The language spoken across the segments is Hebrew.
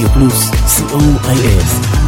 Radio Plus COIF.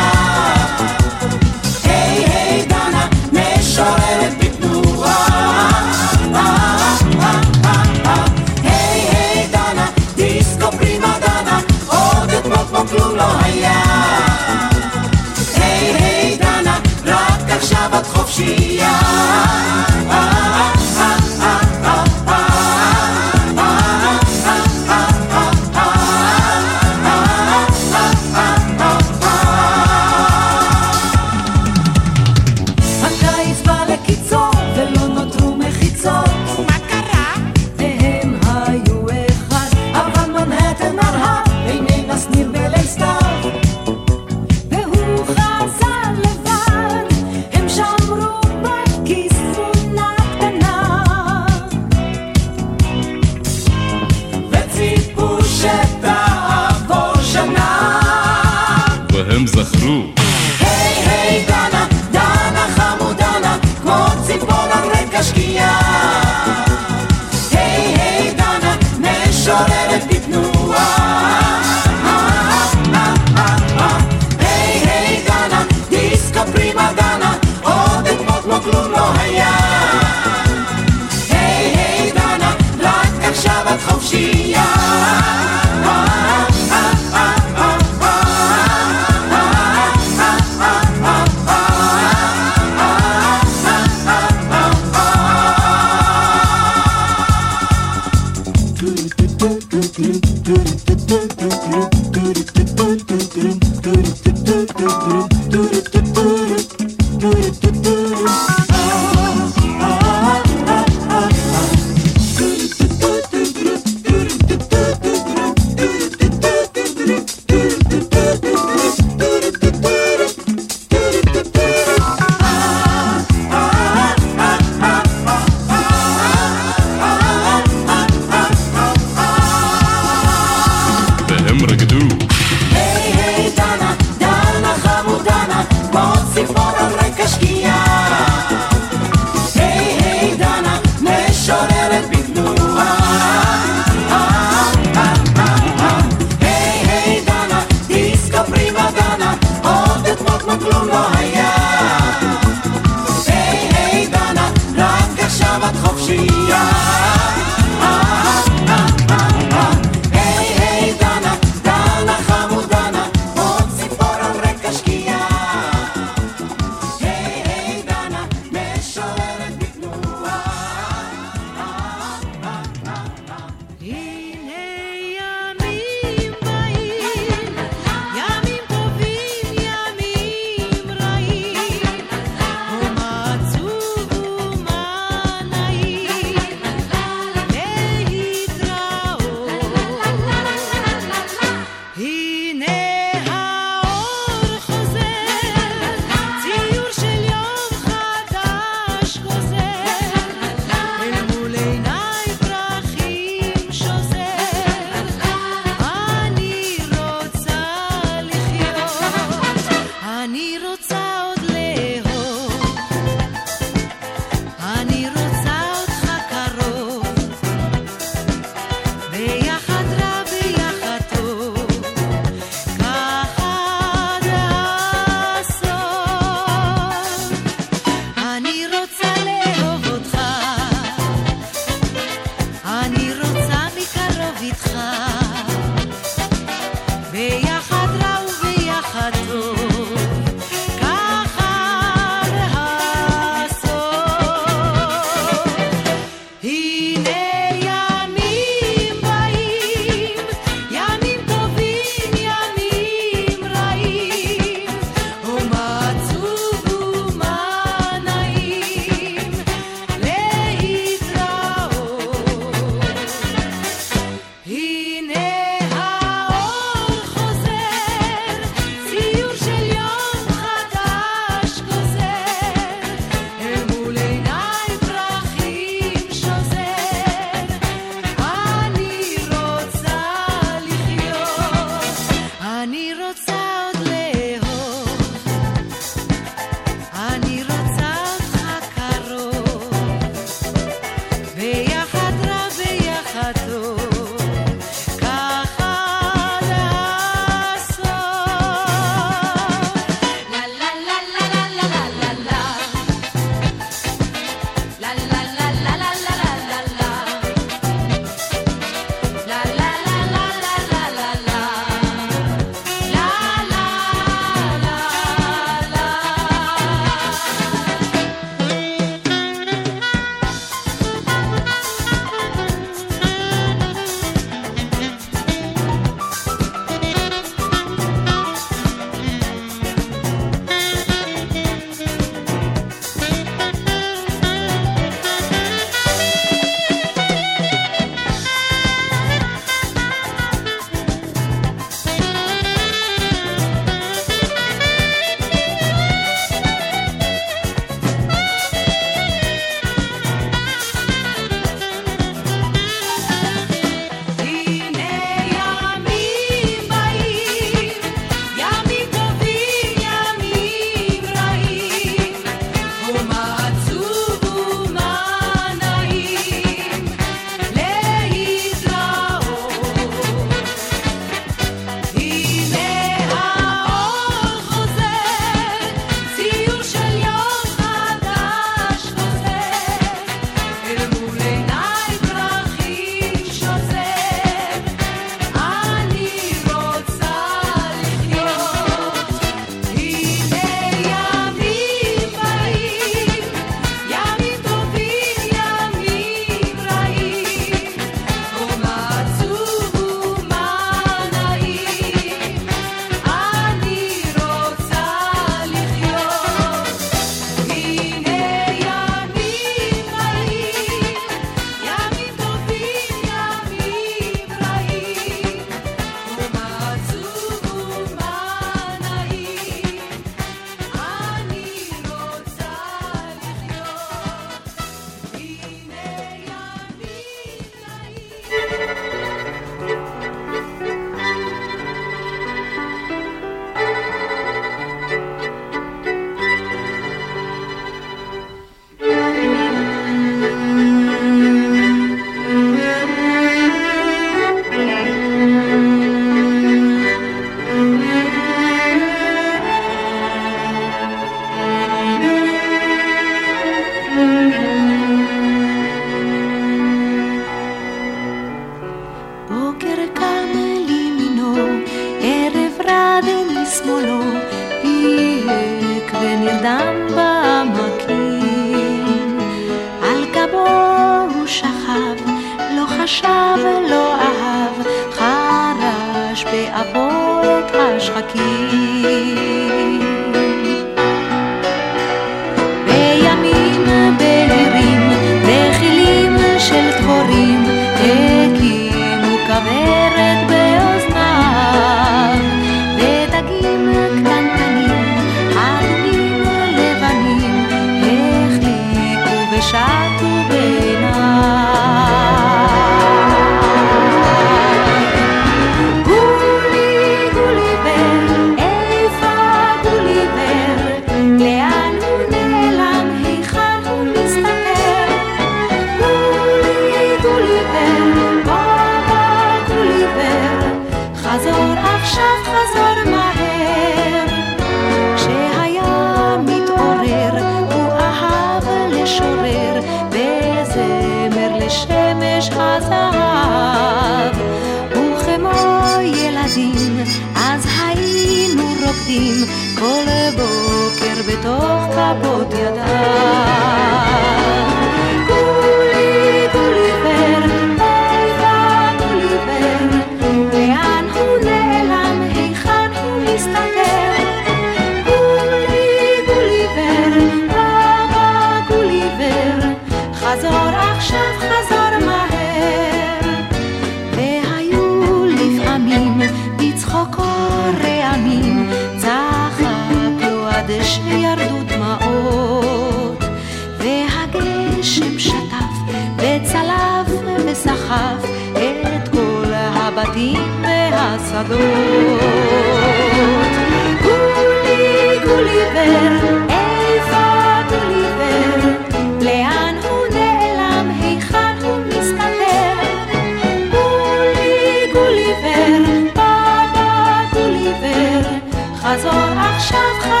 חזור עכשיו, חזור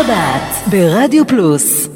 השבת ברדיו פלוס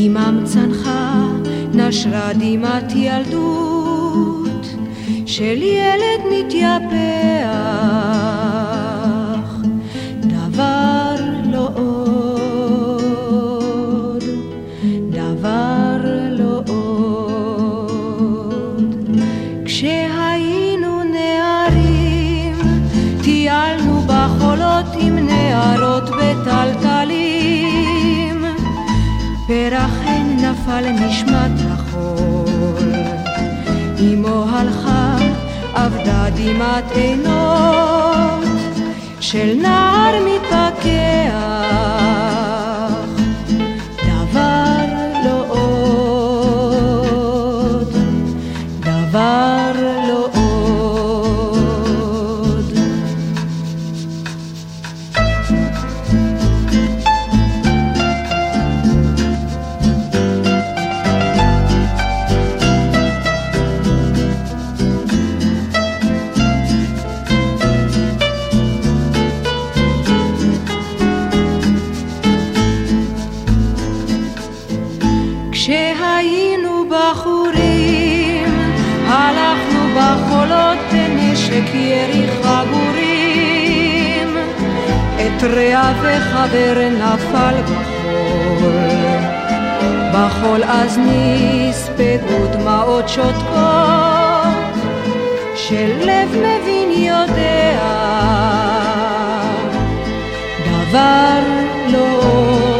עמם צנחה, נשרה דמעת ילדות, של ילד מתייפח. פרחן נפל נשמת החול, אמו הלכה, אבדה דמעת עינות של נער מתפכח. את רע וחבר נפל בחול, בחול אז נספגו דמעות שותקות, של לב מבין יודע, דבר לא עוד.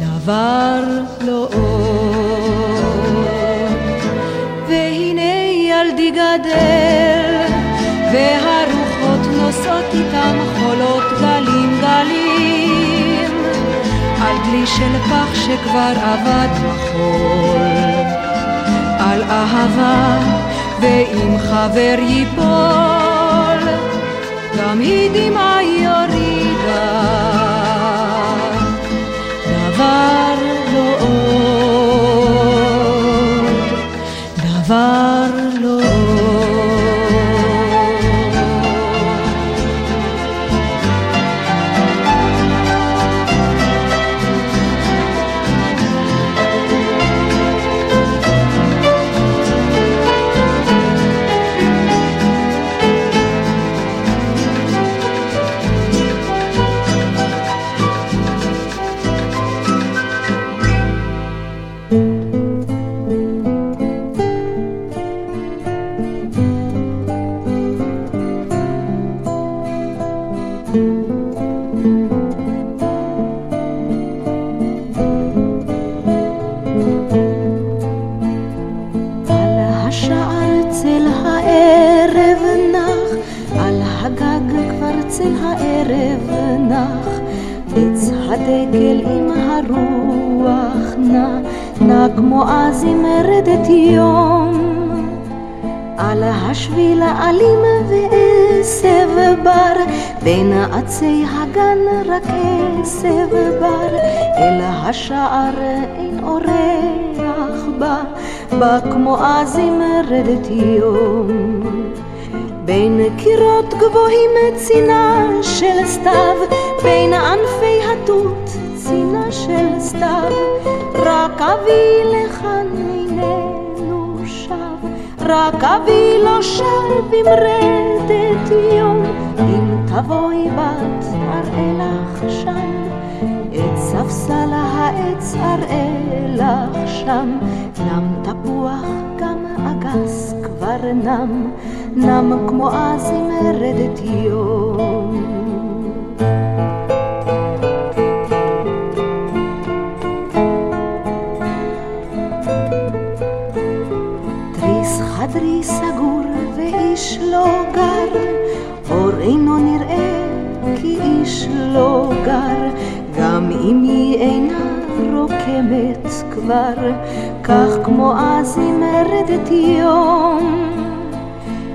דבר לא עוד. והנה ילדי גדל, והרוחות דלי של פח שכבר אבד בחול, על אהבה, ואם חבר ייפול, גם היא כמו אז עם רדת יום. על השביל האלים ועשב בר, בין עצי הגן רק עשב בר, אל השער אין אורח בא, בא כמו אז עם רדת יום. בין קירות גבוהים צינה של סתיו, בין ענפי התות צינה של סתיו, אבי לכאן איננו שב, רק אבי לא שב עם רדת יום, אם תבואי בת אראה לך שם, את ספסל העץ אראה לך שם, נם תפוח גם אגס כבר נם, נם כמו אז עם רדת יום. חדרי סגור ואיש לא גר, אור אינו נראה כי איש לא גר, גם אם היא אינה רוקמת כבר, כך כמו אז היא מרדת יום.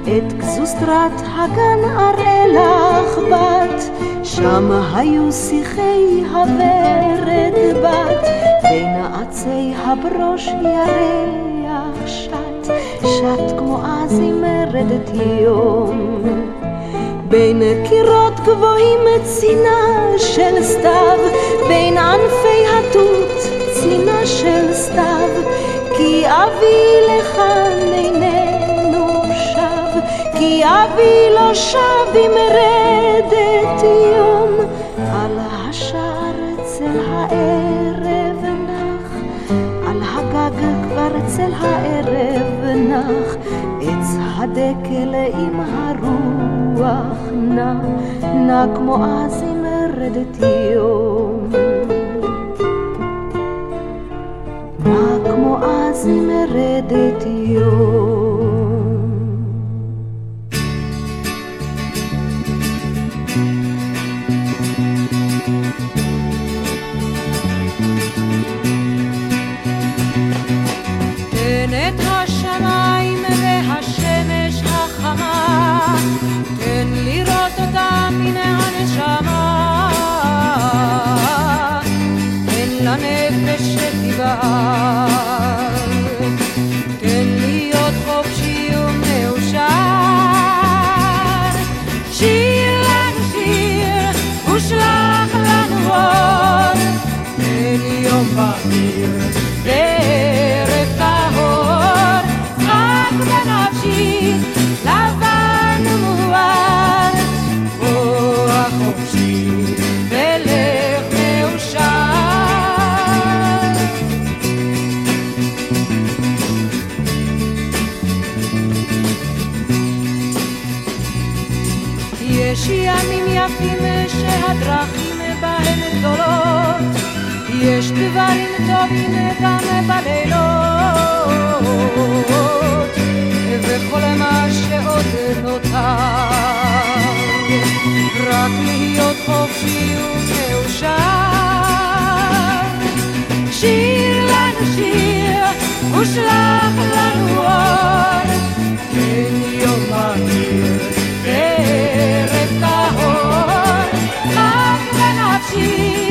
את גזוסטרת הגן אראה לך בת, שם היו שיחי הוורד בת, בין עצי הברוש ירח שט, כמו אז היא מרדת יום. בין קירות גבוהים צינה של סתיו, בין ענפי התות צינה של סתיו, כי אבי לכאן איננו שב, כי אבי לא שב עם רדת יום, צל הערב נח, עץ הדקל עם הרוח נע, נע כמו אז עם רדת יום. נע כמו אז עם רדת יום. יש ימים יפים שהדרכים בהם גדולות, יש דברים טובים גם בלילות, וכל מה שעוד נותר, רק להיות חופשי ומאושר. שיר לנו שיר ושלח לנו אור, כן יום מהיר וערב טהור, רק בנפשי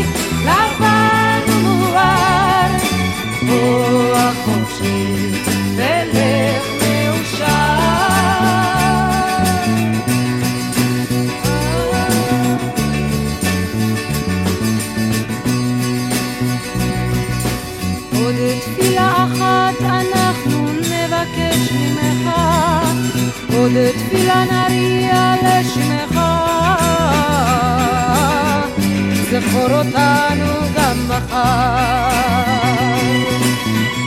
עוד תפילה אחת אנחנו נבקש ממך, עוד תפילה נריע לשמך. זכור אותנו גם מחר,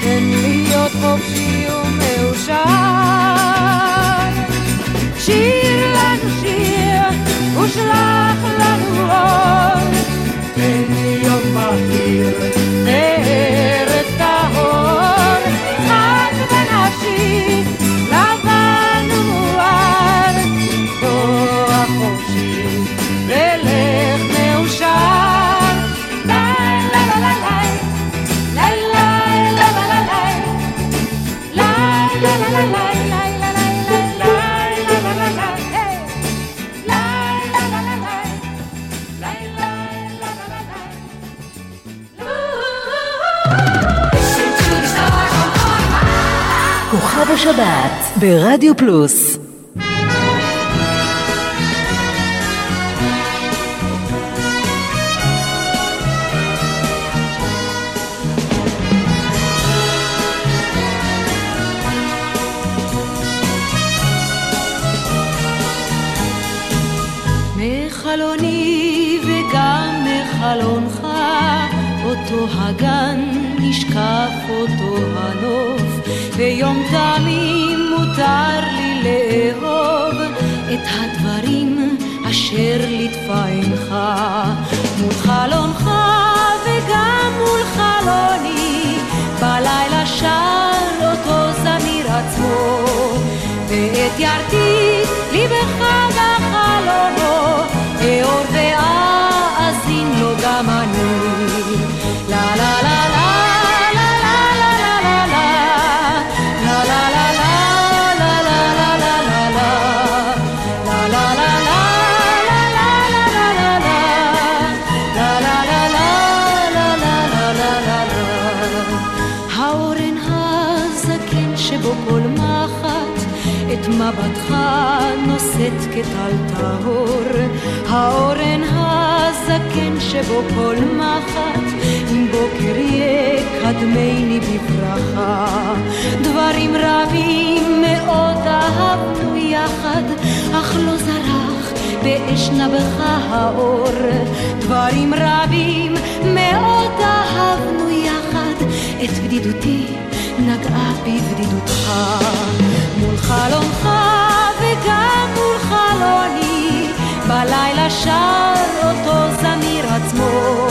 תן להיות חופשי ומאושר. שיר לנו שיר ושלח לנו אור, תן להיות בהיר oh. בשבת ברדיו פלוס. אותו הגן נשקף אותו הנוף. ויום תמים מותר לי לאהוב את הדברים אשר ליטפה עינך. מול חלונך וגם מול חלוני בלילה שר אותו זמיר עצמו. ואת ירתי ליבך בחלונו אאור ואאזין לו גם אני שבו כל מחט, אם בוקר יקדמני בברכה. דברים רבים מאוד אהבנו יחד, אך לא זרח באש נבך האור. דברים רבים מאוד אהבנו יחד, את בדידותי נגעה בבדידותך. מול חלומך וגם מול חלוני, בלילה שר אותו זמיר עצמו,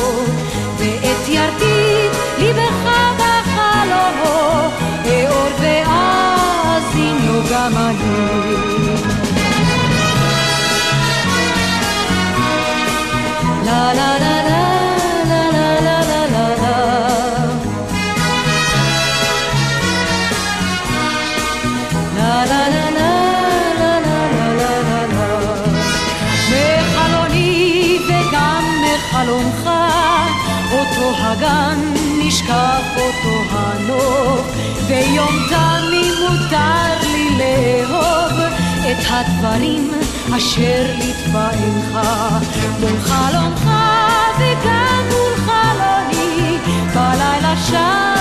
ואת ירתי ליבך בחלומו, אאור ואאזין לו גם אני. la la la הנוף, ויום תמים מותר לי לאהוב את הדברים אשר עינך, מול חלומך וגם מול חלוני, בלילה שר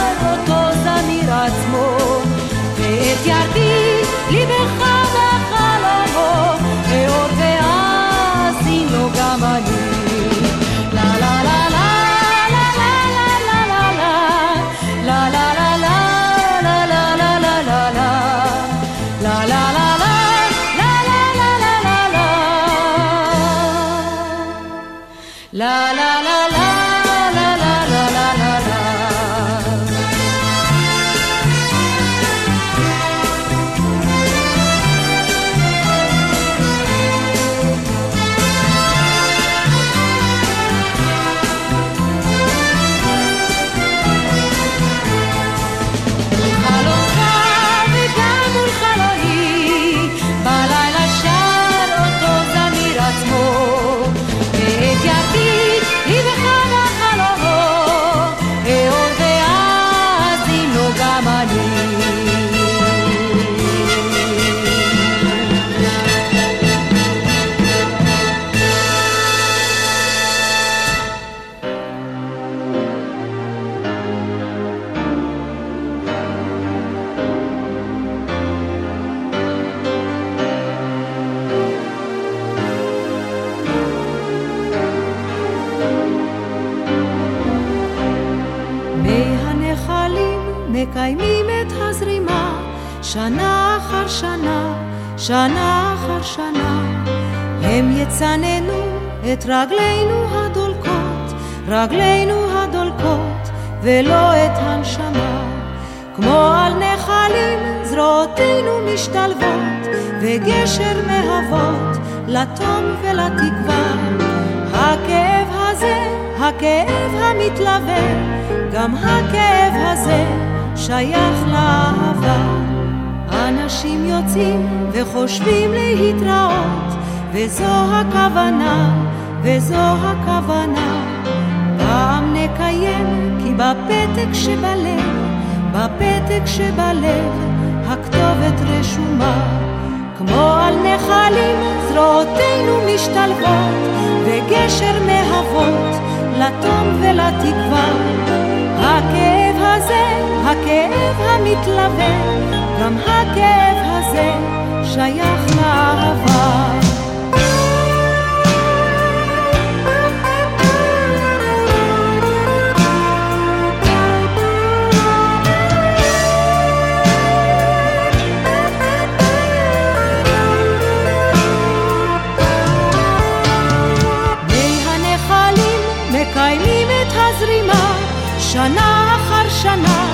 שנה, אחר שנה. הם יצננו את רגלינו הדולקות, רגלינו הדולקות, ולא את הנשמה. כמו על נחלים זרועותינו משתלבות, וגשר מהוות לתום ולתקווה. הכאב הזה, הכאב המתלווה, גם הכאב הזה שייך לאהבה. יוצאים וחושבים להתראות, וזו הכוונה, וזו הכוונה. פעם נקיים, כי בפתק שבלב, בפתק שבלב, הכתובת רשומה. כמו על נחלים זרועותינו משתלבות, וגשר מהוות לתום ולתקווה. הכאב הזה, הכאב המתלווה, גם הכאב הזה שייך לעבר. שנה אחר שנה,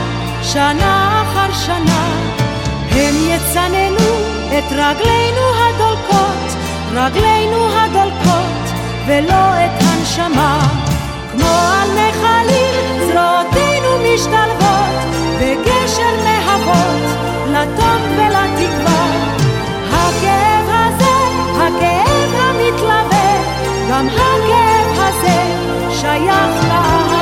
שנה אחר שנה, הם יצנן את רגלינו הדולקות, רגלינו הדולקות, ולא את הנשמה. כמו על נחלים זרועותינו משתלבות, בגשר להבות, לטוב ולתקווה. הכאב הזה, הכאב המתלווה, גם הכאב הזה שייך לאהבה.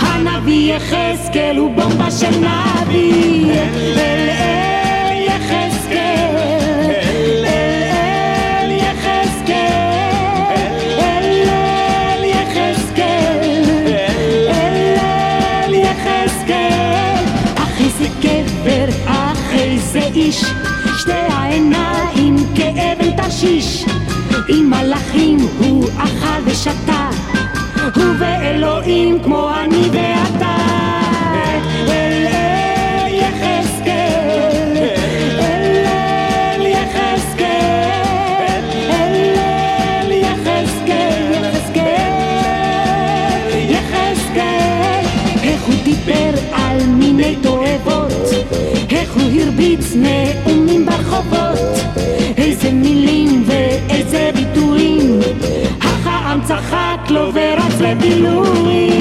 הנביא יחזקאל הוא בומבה של נביא. אל אל עם מלאכים הוא אכל ושתה, הוא ואלוהים כמו אני ואתה. תועבות, איך הוא הרביץ נאומים ברחובות, איזה מילים ואיזה ביטויים, החעם צחק לו ורץ לבילויים.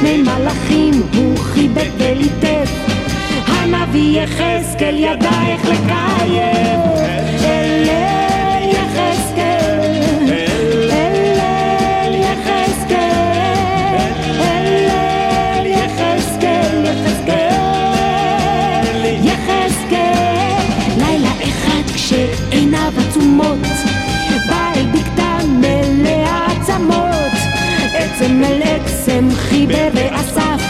שני מלאכים חיבק וליטף, הנביא יחזקאל ידע איך לקיים. אל אל יחזקאל, אל ואסף,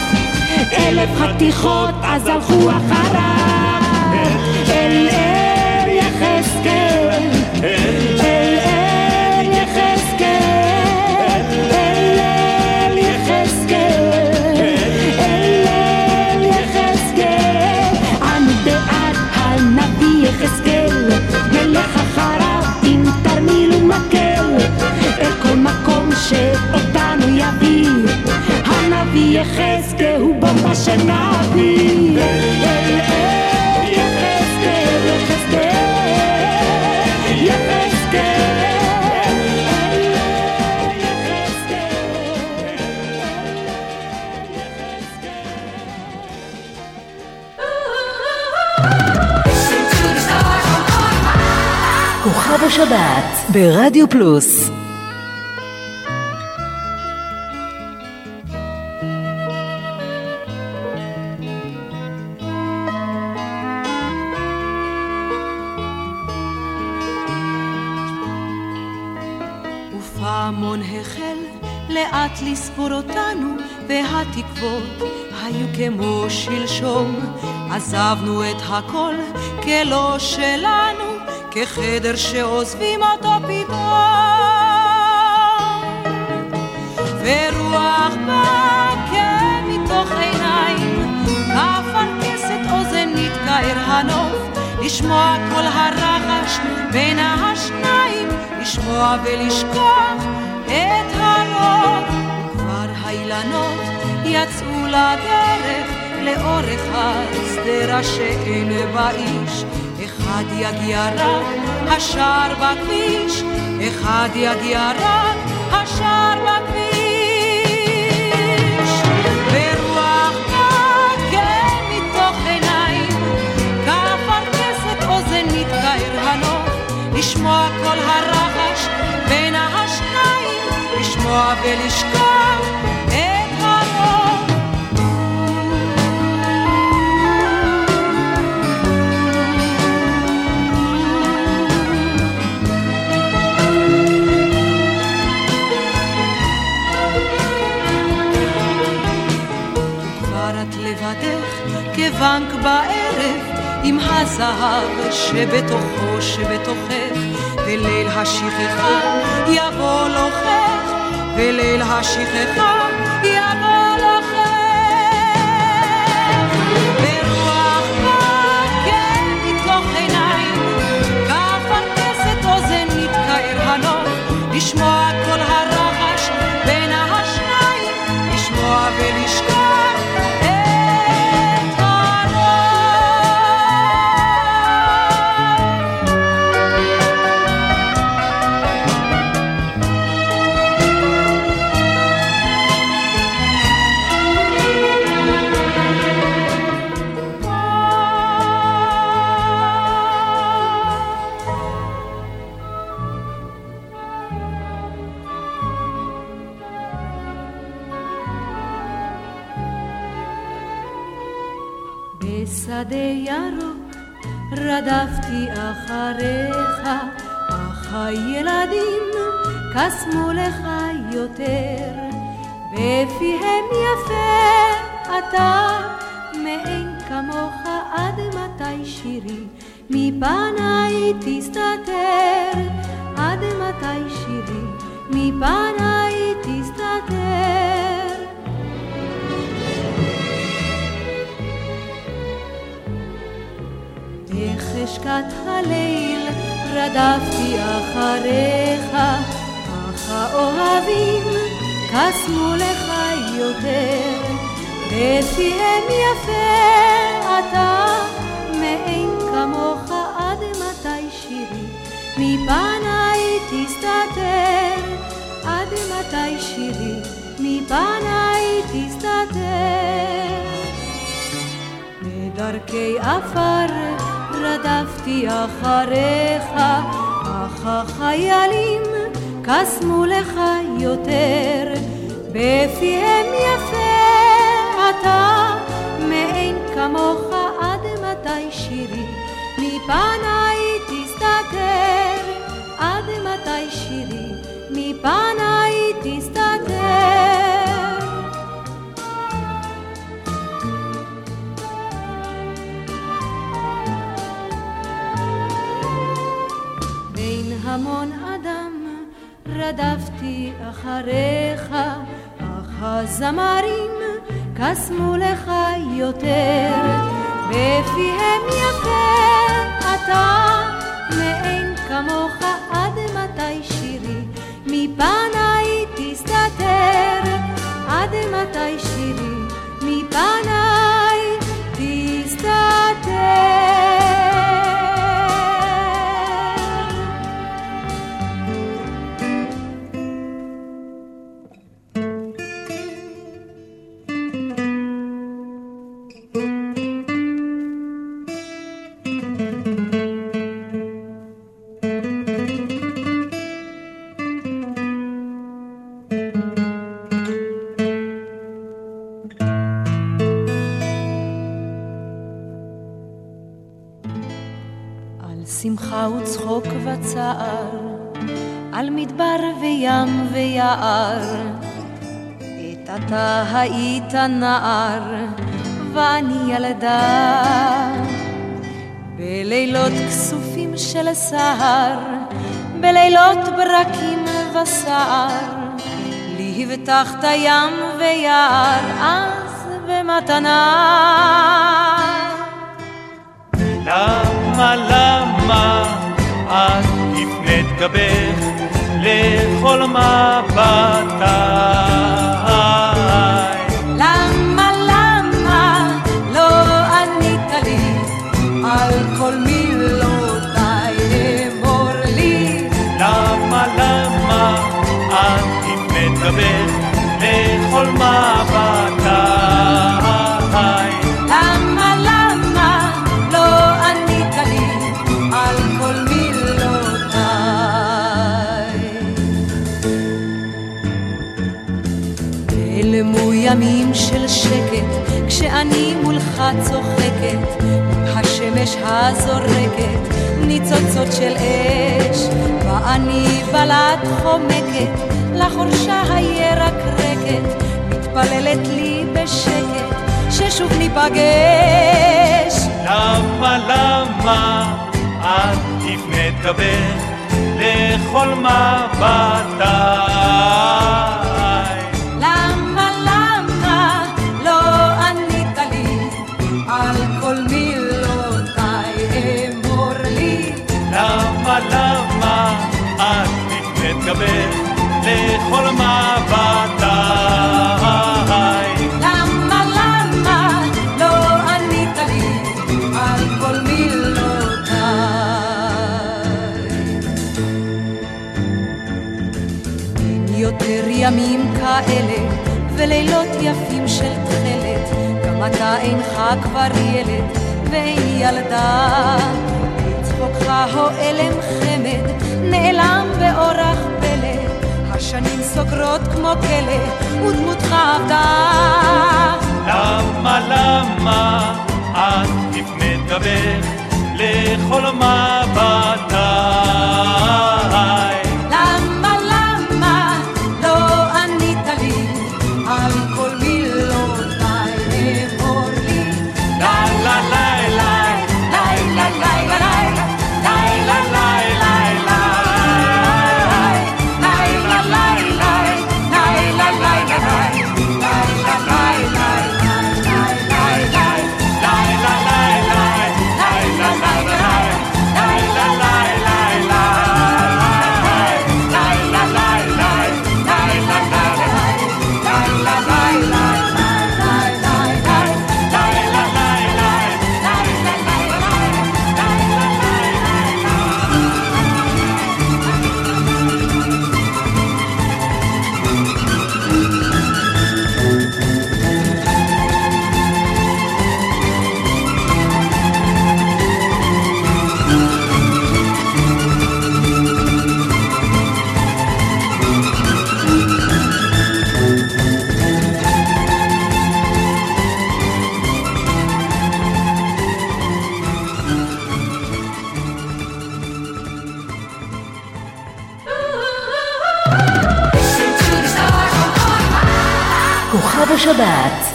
אלף חתיכות אז הלכו אחריו. אל אל יחזקאל, אל אל יחזקאל, נלך אחריו הנביא יחזקאל הוא בומבה של נביא. אל אל יחזקאל, יחזקאל, יחזקאל, אל אל כוכב השבת ברדיו פלוס כמו שלשום. עזבנו את הכל כלא שלנו, כחדר שעוזבים אותו פתאום. ורוח באה כן מתוך עיניים, אפרכסת אוזן נתקער הנוף, לשמוע כל הרחש בין השניים, לשמוע ולשכוח את הרוב. כבר האילנות יצאו לדרך לאורך השדרה שאין בה איש, אחד יגיע רק, השאר בכביש, אחד יגיע רק, השאר בכביש. ורוח מכה מתוך עיניים, כאפרכסת אוזנית כאר הנוף, לשמוע כל הרחש בין השניים, לשמוע ולשכוח כבנק בערב עם הזהב שבתוכו שבתוכך וליל השכחה יבוא לוחך וליל השכחה יבוא לוחך קסמו לך יותר, בפיהם יפה אתה, מאין כמוך עד מתי שירי, מפניי תסתתר, עד מתי שירי, מפניי תסתתר. בחשכת הליל רדפתי אחריך, האוהבים קסמו לך יותר, בפיהם יפה אתה, מאין כמוך עד מתי שירי, מפניי תסתתר, עד מתי שירי, מפניי תסתתר. בדרכי עפר רדפתי אחריך, אך החיילים קסמו לך יותר, בפיהם יפה אתה, מאין כמוך עד מתי שירי, מפניי תסתתר, עד מתי שירי, רדפתי אחריך, אך הזמרים קסמו לך יותר, בפיהם יפה אתה, מאין כמוך עד מתי שירי, מפניי תסתתר, עד מתי שירי, מפניי וצער, על מדבר וים ויער. עת אתה היית נער, ואני ילדה. בלילות כסופים של סהר, בלילות ברקים וסער, לי הבטחת ים ויער, אז במתנה. למה, למה את הפנית גבך לכל מבטיי. למה, למה לא ענית לי על כל מילותיי אמור לי? למה, למה את הפנית גבך לכל מבטיי? מולך צוחקת, השמש הזורקת, ניצוצות של אש, ואני בלט חומקת, לחורשה הירקרקת, מתפללת לי בשקט, ששוב ניפגש. למה, למה את תפנית גבך לכל מבטיי? גבך לכל מבטיי? למה, למה לא ענית לי על כל מילותיי? יותר ימים כאלה ולילות יפים של תכלת, גם אתה אינך כבר ילד ואין ילדה. צחוקך הועלם חמד, נעלם באורח פלא, השנים סוגרות כמו כלא, ודמותך עבדה. למה, למה את תפנית גבך לכל מבטיי?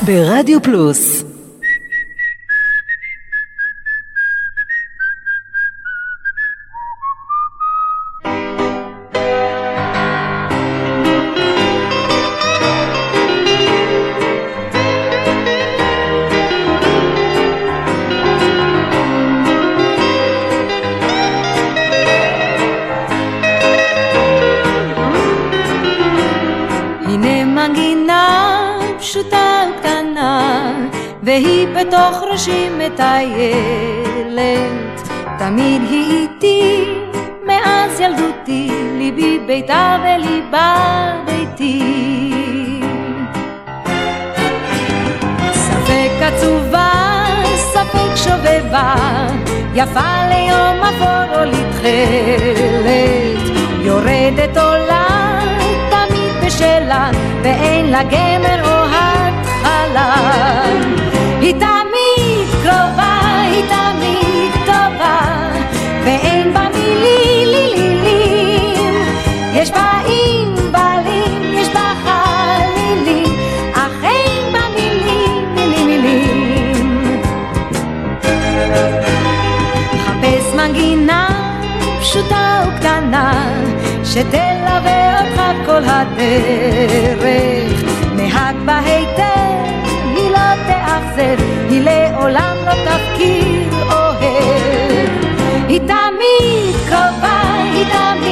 ברדיו פלוס תאכזב, היא לעולם לא תפקיר אוהב. היא תמיד קרובה, היא תמיד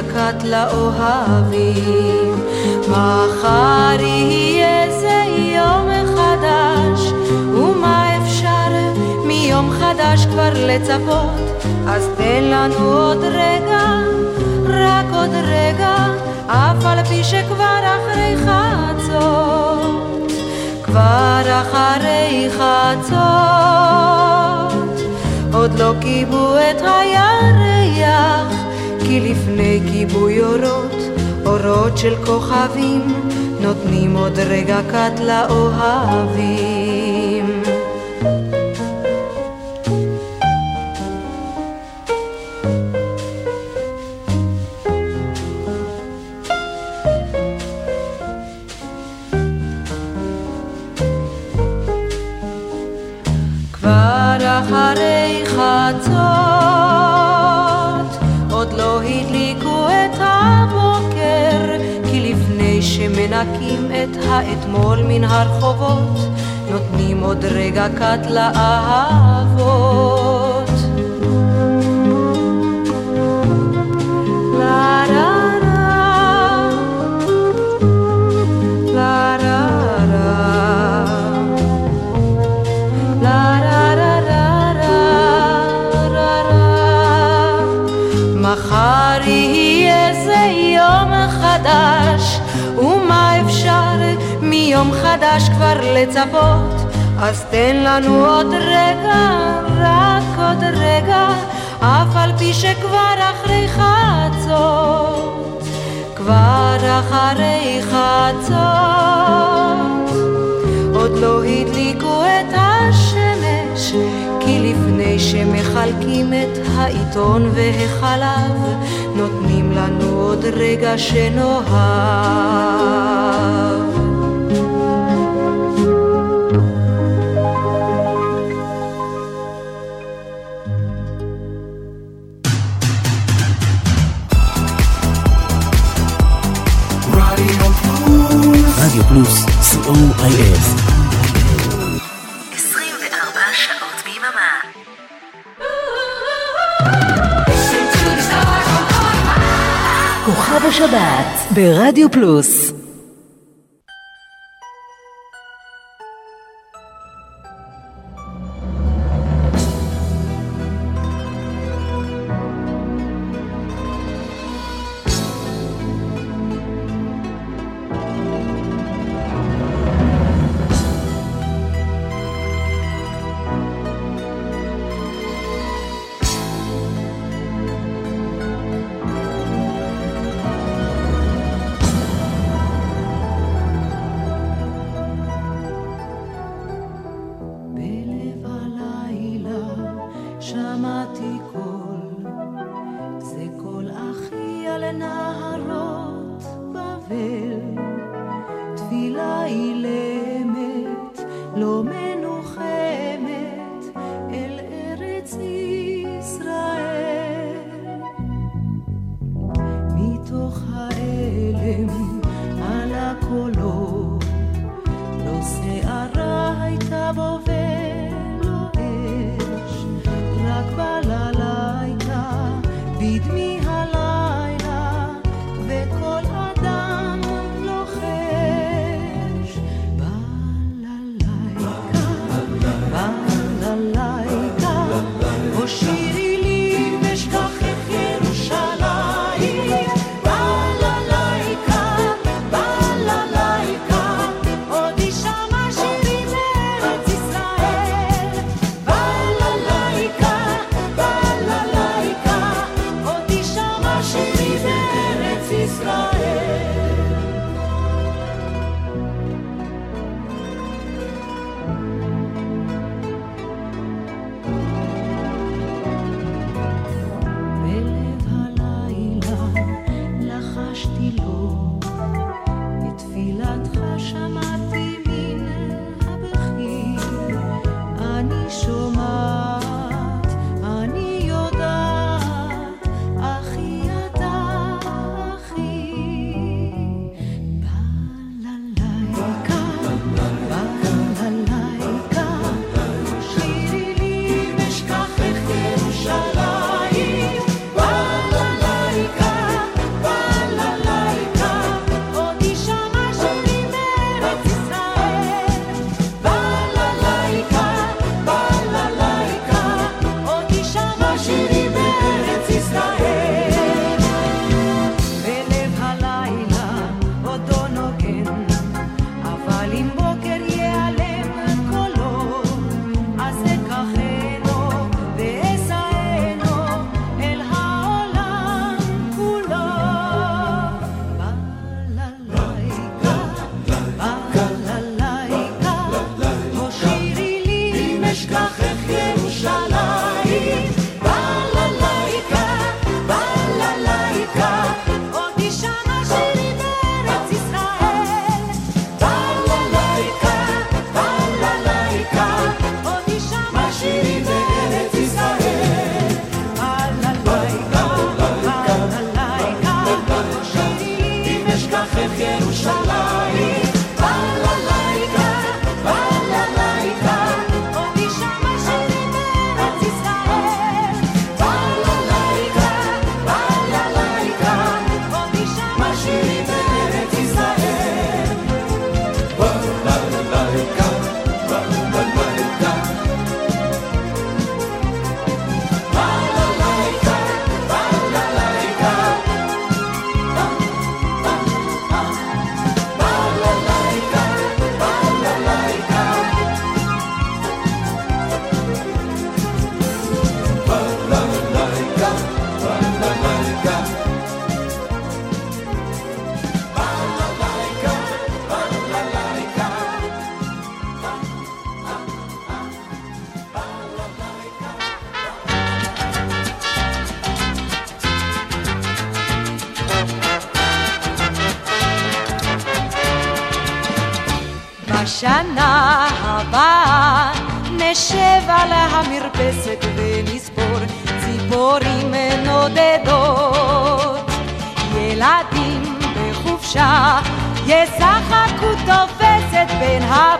שקט לאוהבים. מחר יהיה זה יום חדש, ומה אפשר מיום חדש כבר לצפות? אז תן לנו עוד רגע, רק עוד רגע, אף על פי שכבר אחרי חצות, כבר אחרי חצות, עוד לא קיבו את הירח. כי לפני כיבוי אורות, אורות של כוכבים, נותנים עוד רגע קט לאוהבים. את האתמול מן הרחובות, נותנים עוד רגע קט לאהבות. חדש כבר לצפות? אז תן לנו עוד רגע, רק עוד רגע, אף על פי שכבר אחרי חצות, כבר אחרי חצות, עוד לא הדליקו את השמש, כי לפני שמחלקים את העיתון והחלב, נותנים לנו עוד רגע שנאהב. co.il 24 שעות ביממה. כוכב השבת ברדיו פלוס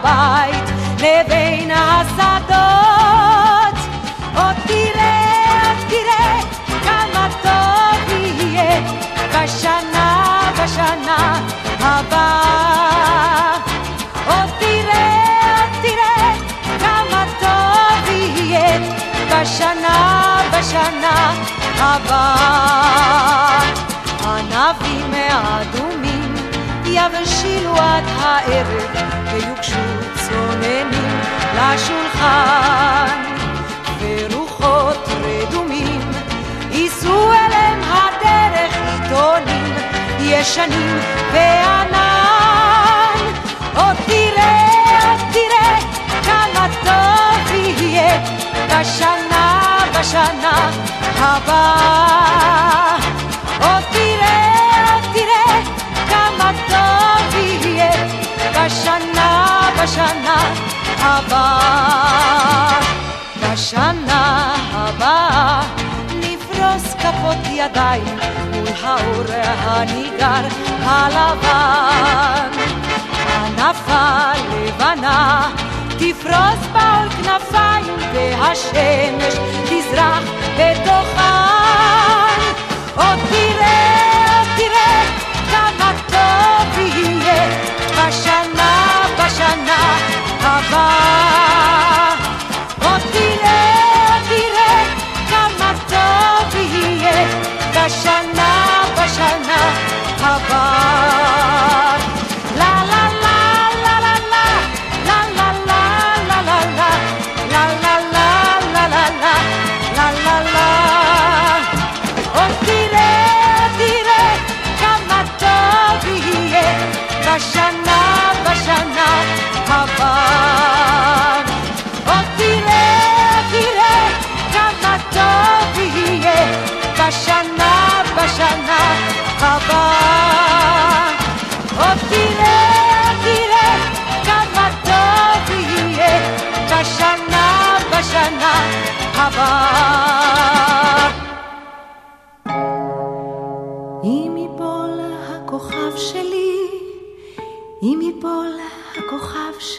הבית לבין השדות. עוד תראה, עוד תראה, כמה טוב יהיה בשנה, בשנה הבאה. עוד תראה, עוד תראה, כמה טוב יהיה בשנה, בשנה הבאה. ענבים האדומים יבשילו עד הערב ויוגשו צוננים לשולחן ורוחות רדומים ייסעו אליהם הדרך עיתונים ישנים וענן. עוד תראה, עוד תראה כמה טוב יהיה בשנה, בשנה הבאה. עוד תראה, עוד תראה כמה טוב יהיה בשנה, בשנה הבאה. בשנה הבאה נפרוס כפות ידיים מול האור הניגר הלבן. ענפה לבנה תפרוס בעול כנפיים והשמש תזרח בתוכן. עוד תראה, בשנה, בשנה הבאה. עוד תראה, תראה כמה טוב יהיה בשנה, בשנה הבאה.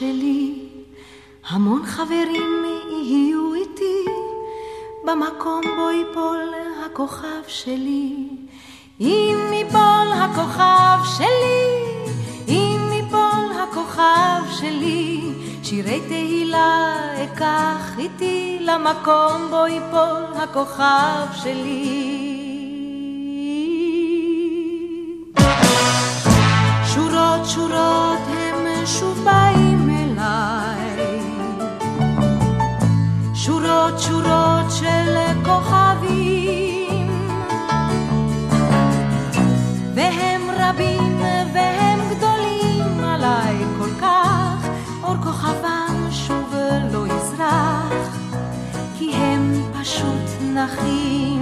שלי, המון חברים יהיו איתי, במקום בו ייפול הכוכב שלי. אם ייפול הכוכב שלי, אם ייפול הכוכב שלי, שירי תהילה אקח איתי למקום בו ייפול הכוכב שלי. נחים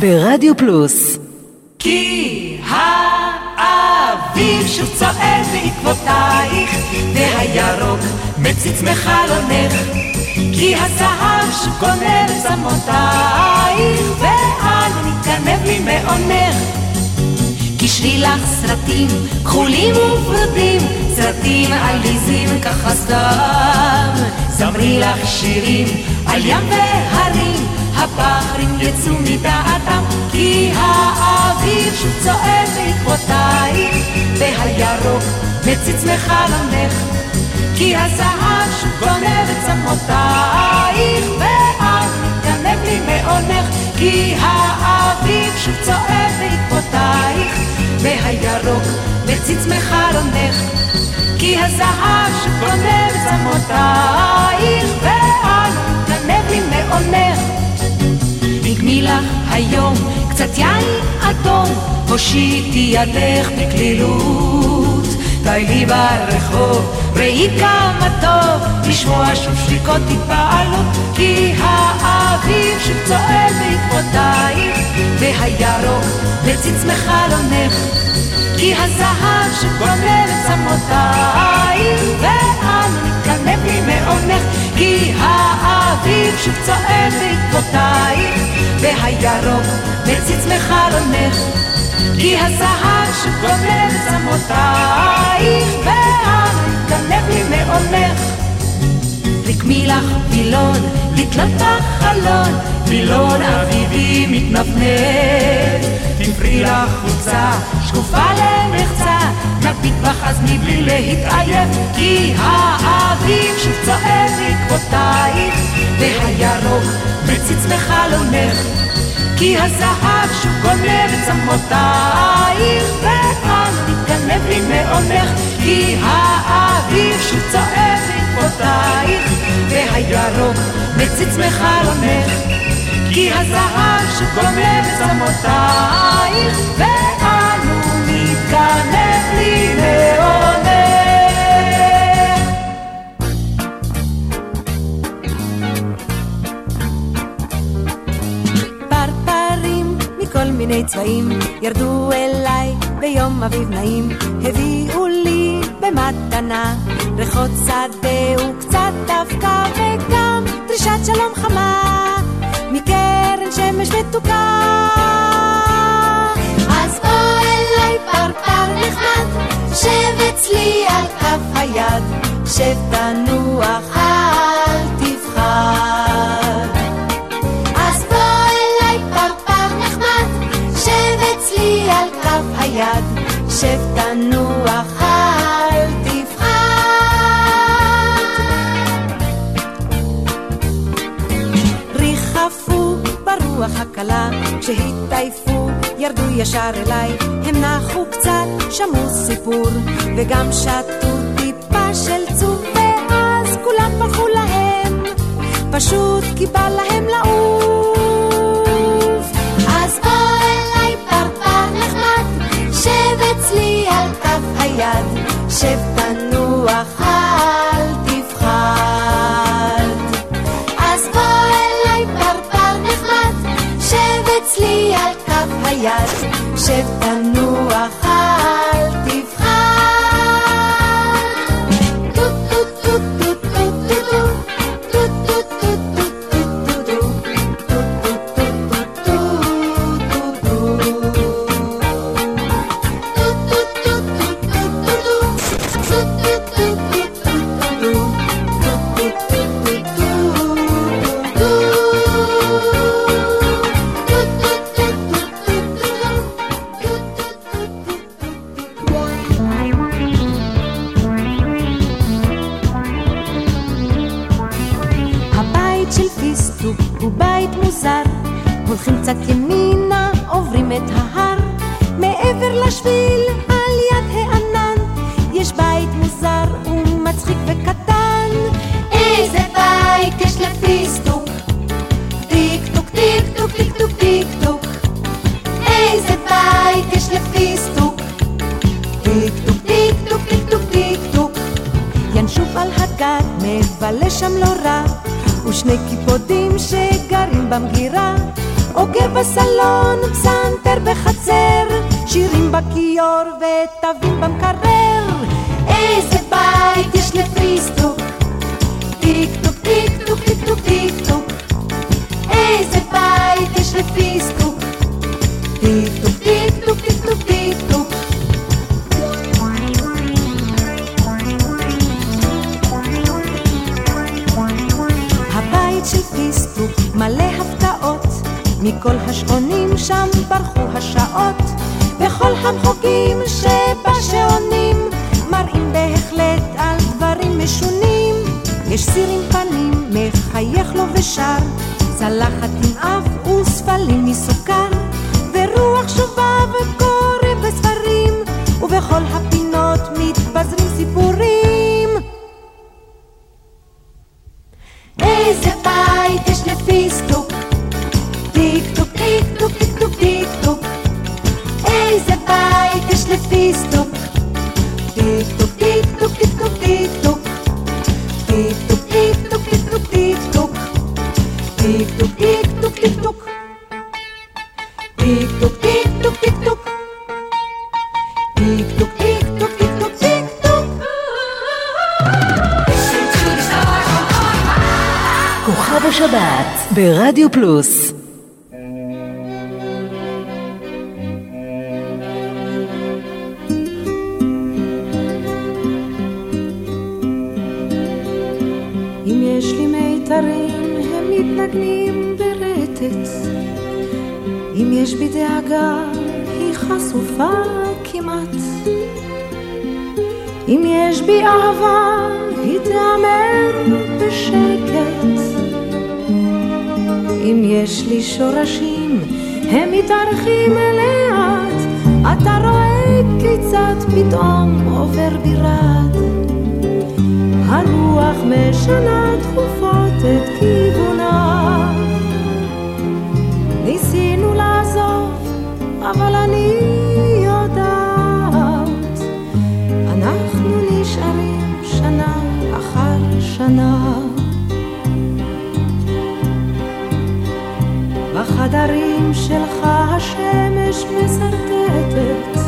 ברדיו פלוס כי האביב שוב צועד בעקבותייך, והירוק מציץ מחלונך. כי הזהב שוב גונב צמותייך, ואל נתגנב לי מעונך. קשרי לך סרטים כחולים וורודים, סרטים עליזים ככה סתם. זמרי לך שירים על ים והרים, הבחרים יצאו מדעתם, כי האביב שוב צועד בעקבותייך, והירוק מציץ מחלונך. כי הזהב שוב גונב את צמותייך, ואל מתגנב לי מעונך, כי האביב שוב צועד בעקבותייך, והירוק מציץ מחלונך. כי הזהב שוב גונב את צמותייך, ואל מתגנב לי מעונך. דגמי לך היום. קצת יין אדום, הושיטי ידך בקלילות. די ברחוב, ראי כמה טוב, לשמוע שוב שריקות התפעלות, כי האביב שוב צועד בעקבותייך, והירוק מציץ מחלונך, כי הזהב שגונב את צמותייך, ואנו נתגנב לי מעונך, כי האביב שוב צועד בעקבותייך, והירוק מציץ מחלונך. כי הזהב שגונב את צמותייך, נתגנב לי מעונך. רקמי לך וילון, לתלות בחלון, וילון אביבי מתנפנף. תפרי לך חולצה, שקופה למחצה, נביט בך אז מבלי להתעייף, כי האביב שוב צועד בעקבותייך, והירוק מציץ בחלונך. כי הזהב שוב גונב את צמותייך, ואל תתגנב לי מעונך, כי האביב שוב צועד בעקבותייך, והירוק מציץ מחלונך. כי הזהב את צמותייך, ואנו נתגנב לי מעונך. מיני צבעים ירדו אליי ביום אביב נעים, הביאו לי במתנה ריחות שדה וקצת אבקה וגם דרישת שלום חמה מקרן שמש מתוקה. אז בוא אליי פרפר נחמד, שב אצלי על כף היד, שב תנוח אל תבחר. כף היד, שב תנוח אל תבחר. ריחפו ברוח הקלה, כשהתעייפו ירדו ישר אליי, הם נחו קצת, שמעו סיפור, וגם שתו טיפה של צוף, ואז כולם ברחו להם, פשוט כי בא להם לעוף. היד, שב תנוח אל תבחר. אז בוא אליי פרפר נחמד, שב אצלי על כף היד, שב תנוח היא תיאמר בשקט. אם יש לי שורשים, הם מתארחים לאט. אתה רואה כיצד פתאום עובר בי רעד. הרוח משנה תכופות את כיוונה. ניסינו לעזוב, אבל אני שנה. בחדרים שלך השמש מסרטטת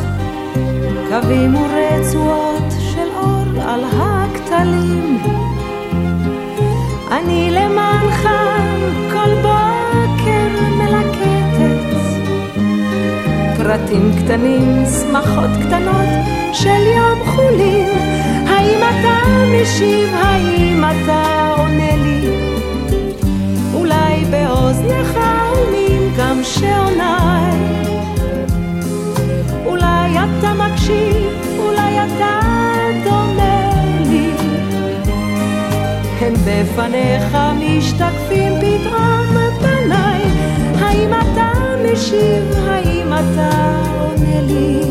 קווים ורצועות של אור על הכתלים. אני למענך כל בוקר מלקטת פרטים קטנים, שמחות קטנות של יום חולין האם אתה משיב, האם אתה עונה לי? אולי באוזנך עונים גם שעוניי. אולי אתה מקשיב, אולי אתה דומה לי. הן בפניך משתקפים פתאום פניי האם אתה משיב, האם אתה עונה לי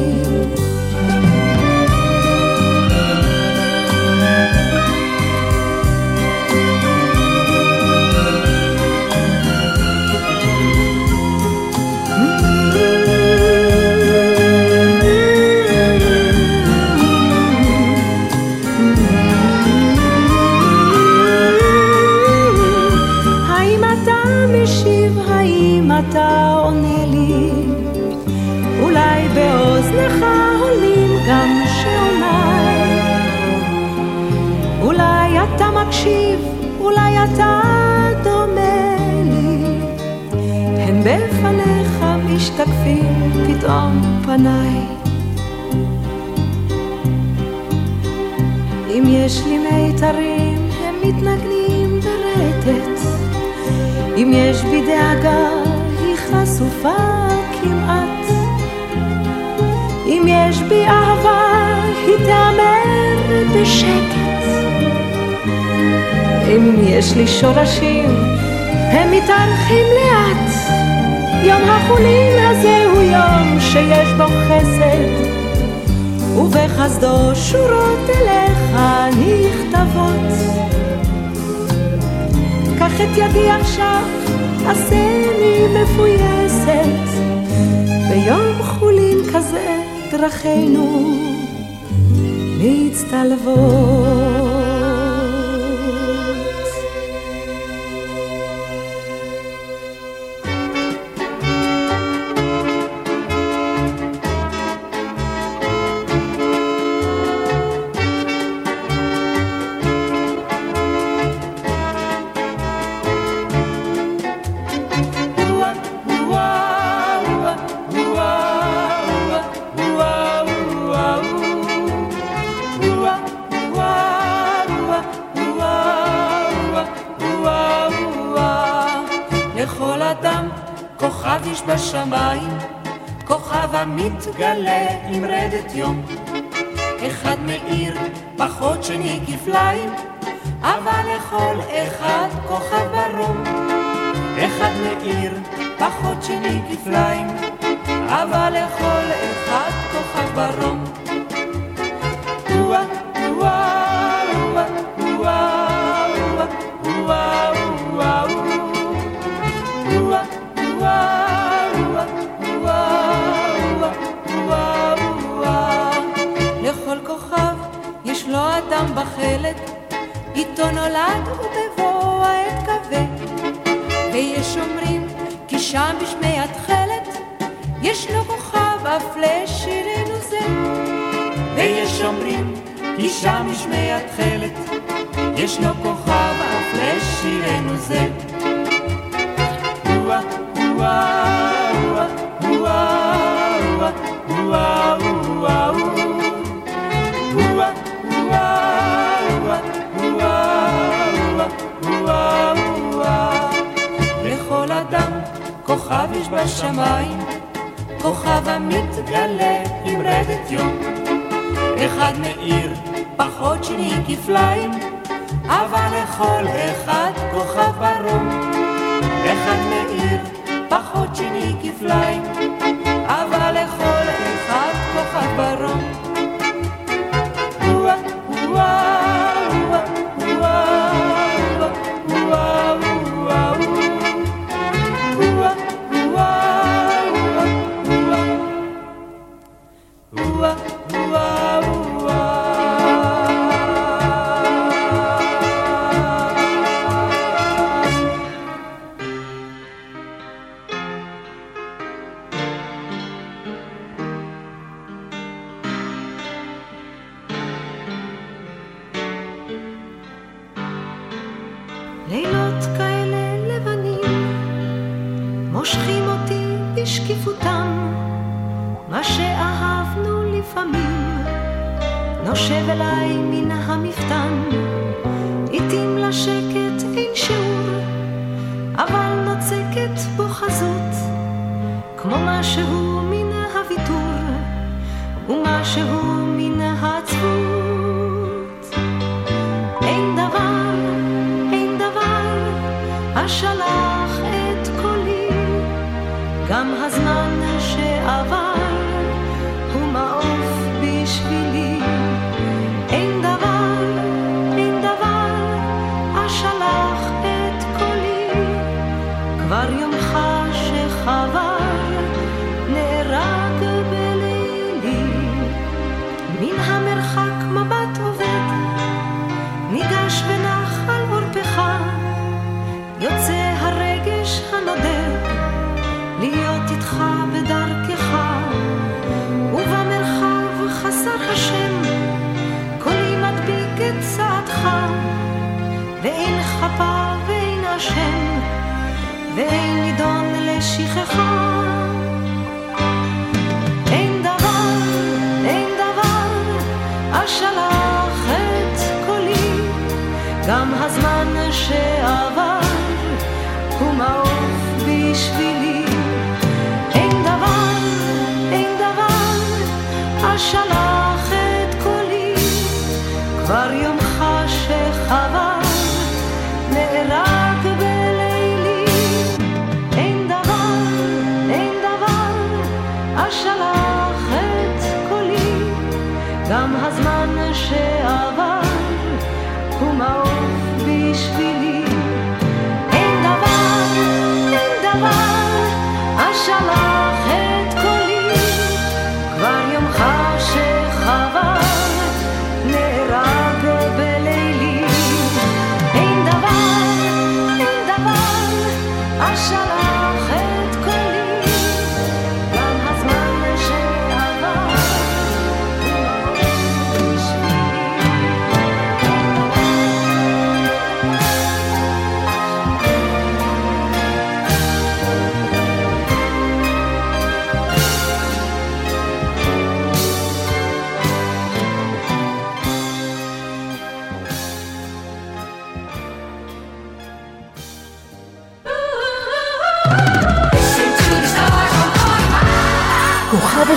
משתקפים פתאום פניי. אם יש לי מיתרים, הם מתנגנים ברטט. אם יש בי דאגה, היא חשופה כמעט. אם יש בי אהבה, היא תיאמר בשקט. אם יש לי שורשים, הם מתארחים לאט. יום החולין הזה הוא יום שיש בו חסד. ובחסדו שורות אליך נכתבות. קח את ידי עכשיו, עשני מפויסת. ביום חולין כזה דרכינו מצטלבות. יום. אחד מאיר פחות שני כפליים, אבל לכל אחד כוכב ברום. אחד מאיר פחות שני כפליים, אבל לכל אחד כוכב ברום. איתו נולד ובבוא העת כבד. ויש אומרים כי שם בשמי התכלת, יש לו כוכב אף לשירנו זה. ויש אומרים כי שם משמי התכלת, יש לו כוכב אף לשירנו זה. כוכב יש בשמיים, כוכב המתגלה עם רדת יום. אחד מאיר פחות שני כפליים, אבל לכל אחד כוכב ברום. אחד מאיר פחות שני כפליים,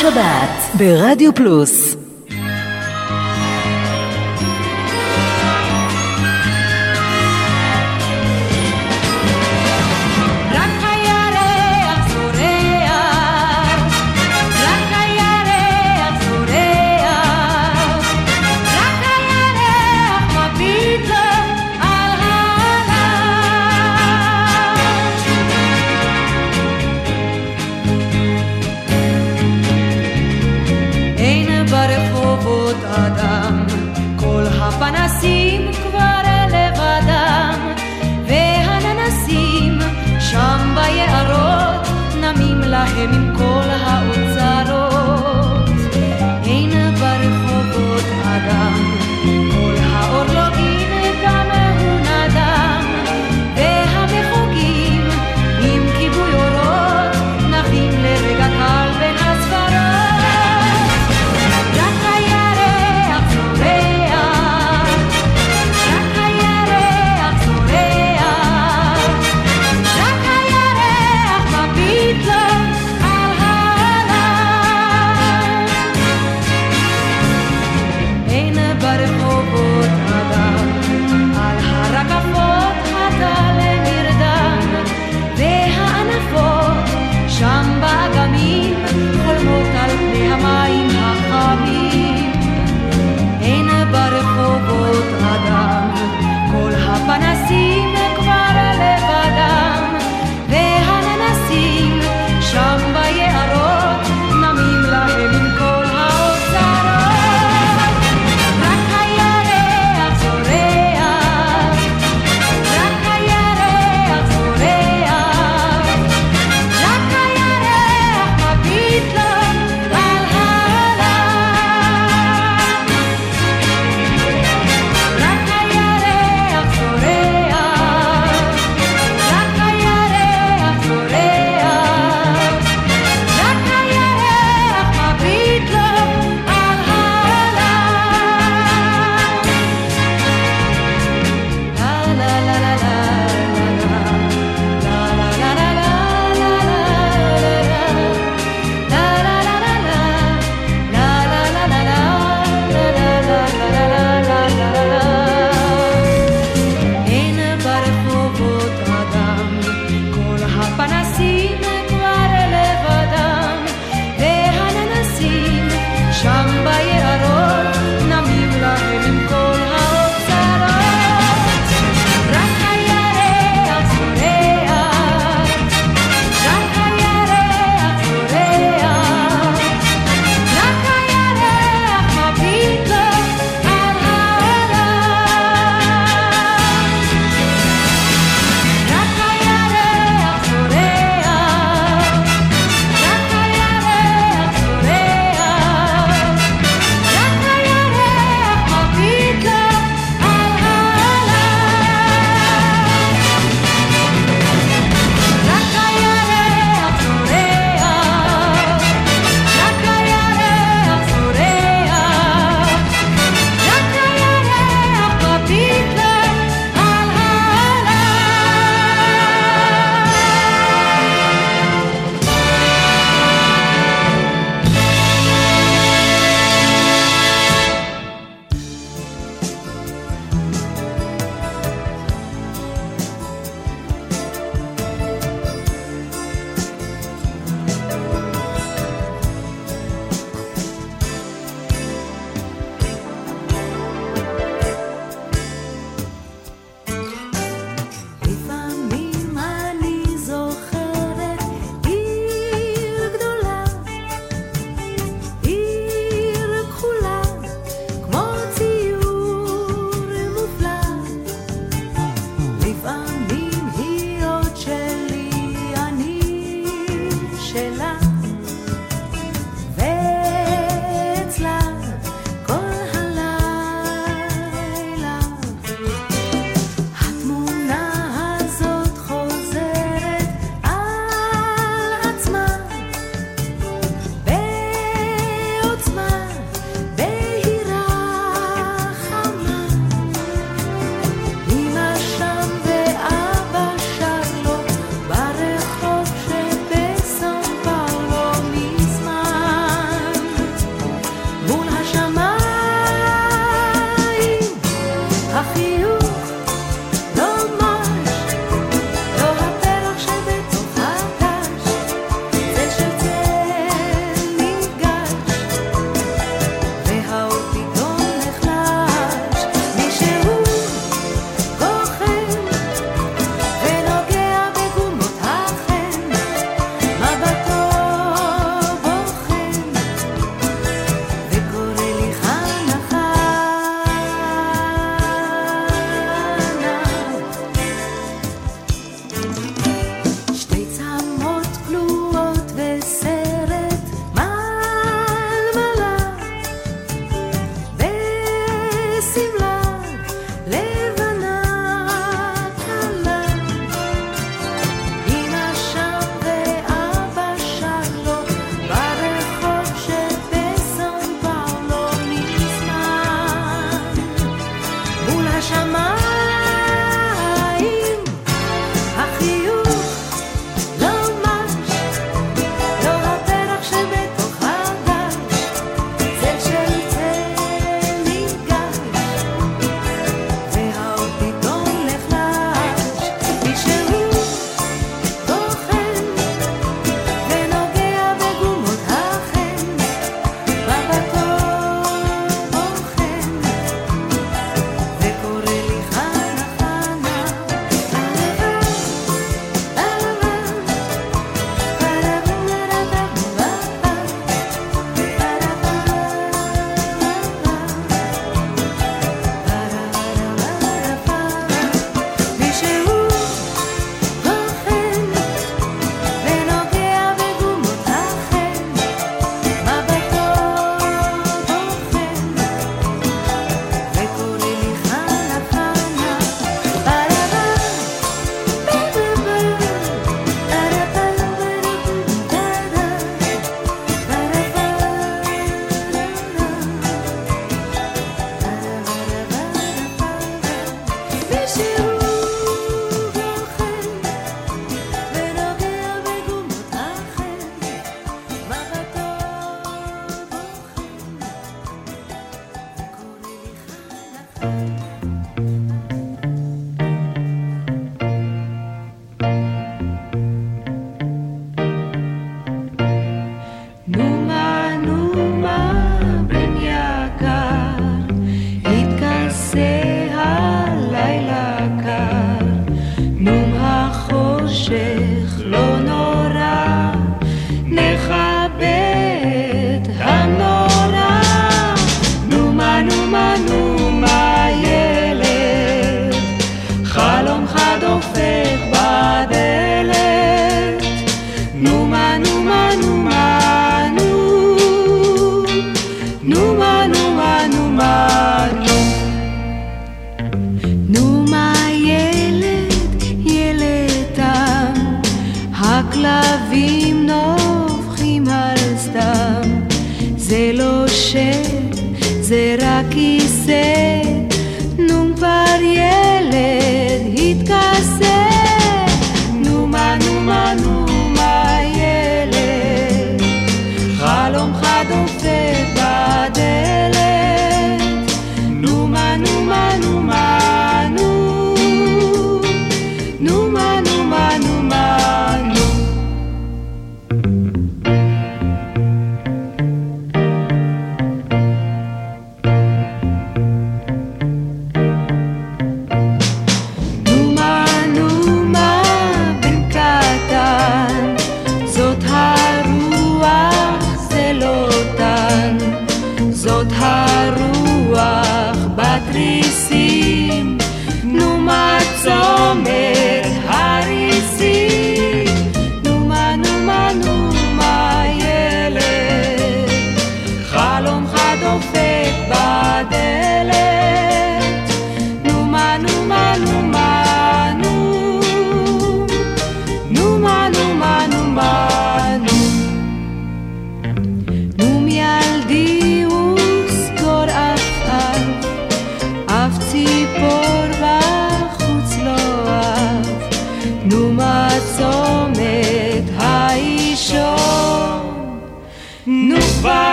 השבת ברדיו פלוס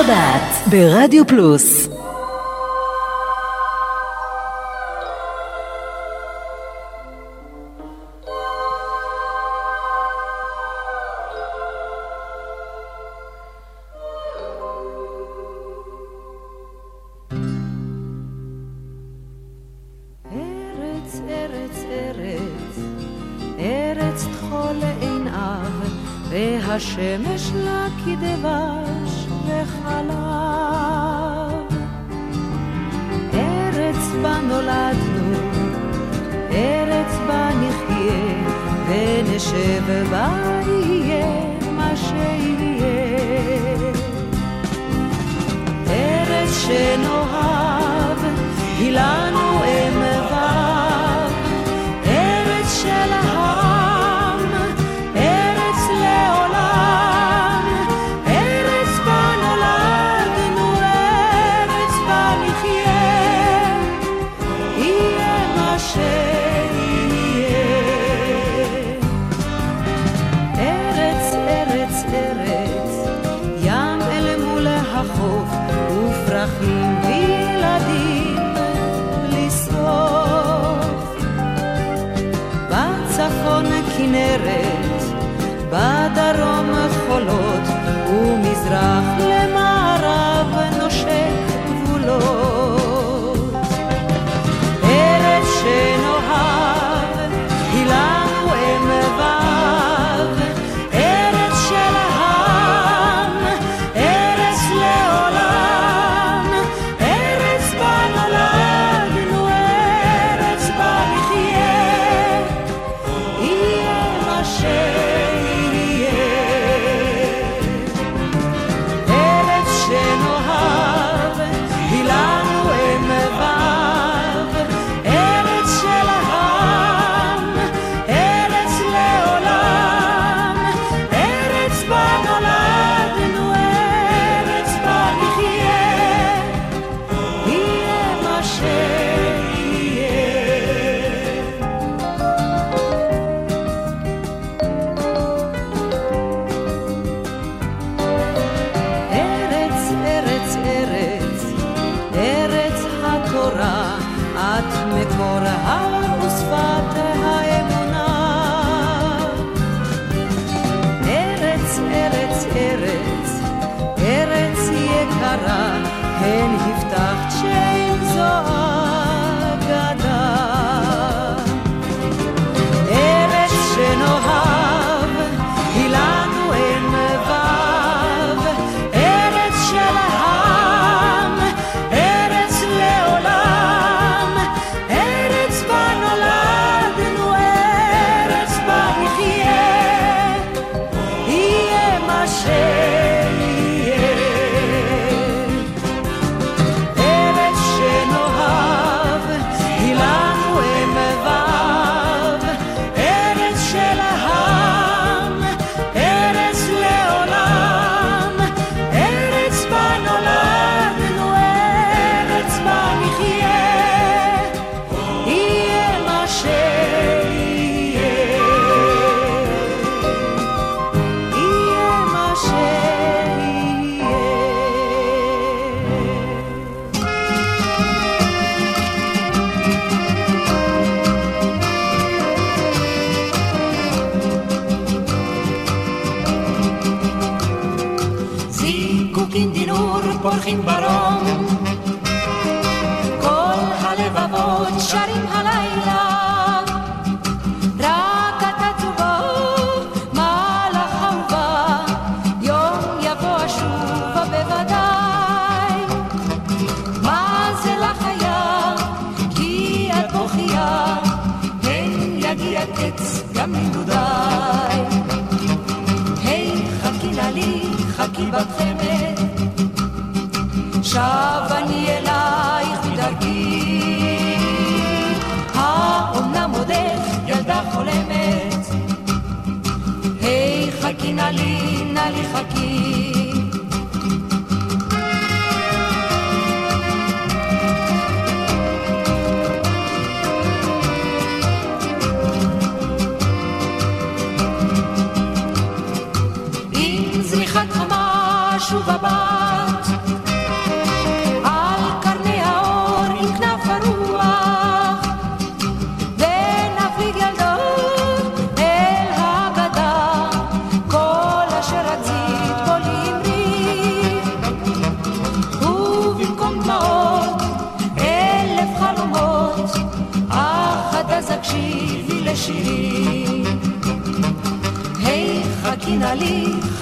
השבת ברדיו פלוס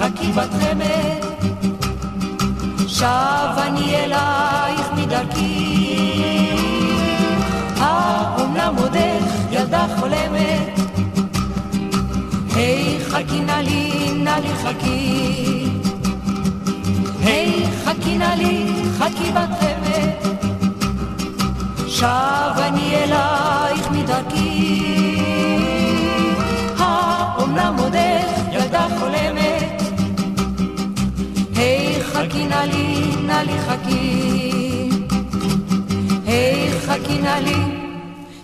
חכי בת חמד, שב אני אלייך מדרכי. האומנם עודך ילדה חולמת, היי חכי נא לי, נא לי חכי. היי חכי נא לי, חכי בת חמד, שב אני אלייך מדרכי. האומנם עודך ילדה חולמת, חכי נא לי, נא לי חכי. היי חכי נא לי,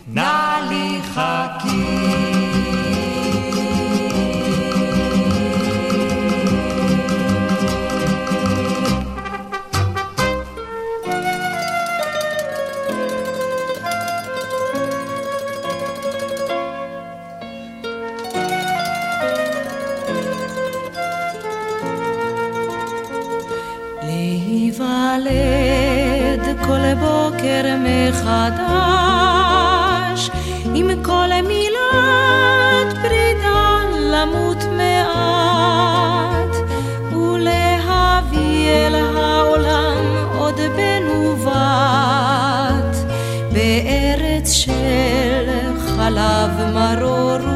נא לי חכי. עליו מרור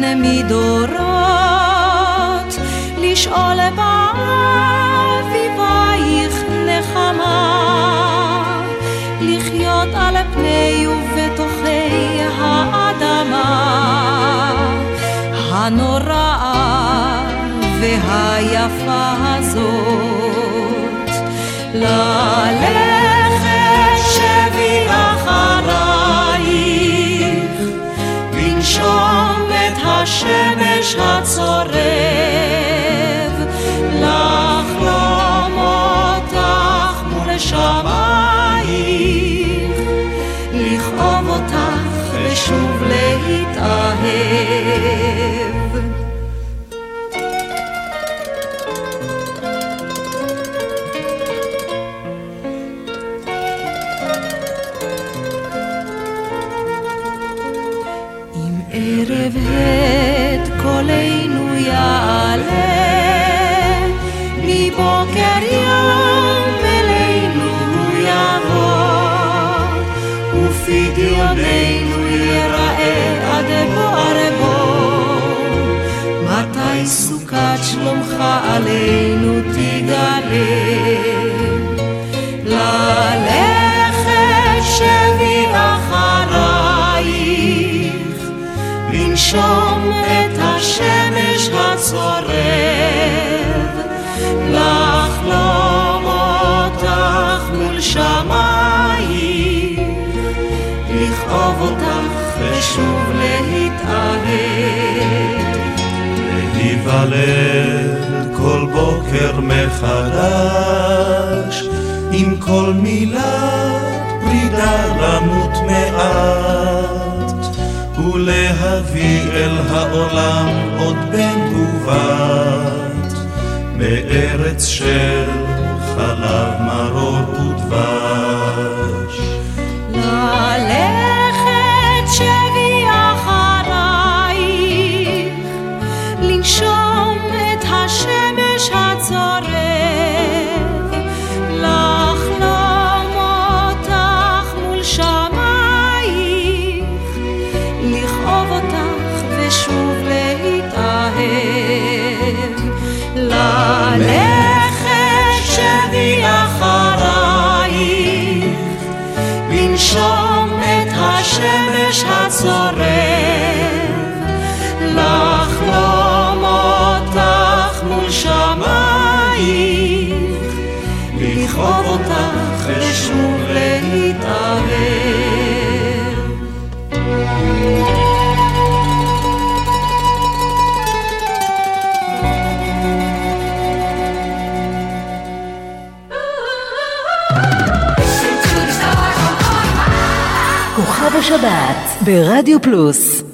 בין מדורות, לשאול באביבייך נחמה, לחיות על פני ובתוכי האדמה, הנוראה והיפה הזאת. ללב השמש הצורר. עלינו תגלה. ללכת שבי אחרייך, לנשום את השמש הצורב, לחלום אותך מול שמיים, לכאוב אותך ושוב להתאהב. להיוולד ספר מחדש, עם כל מילת פרידה למות מעט, ולהביא אל העולם עוד בן ובת, מארץ של חלב מרור. שבת ברדיו פלוס.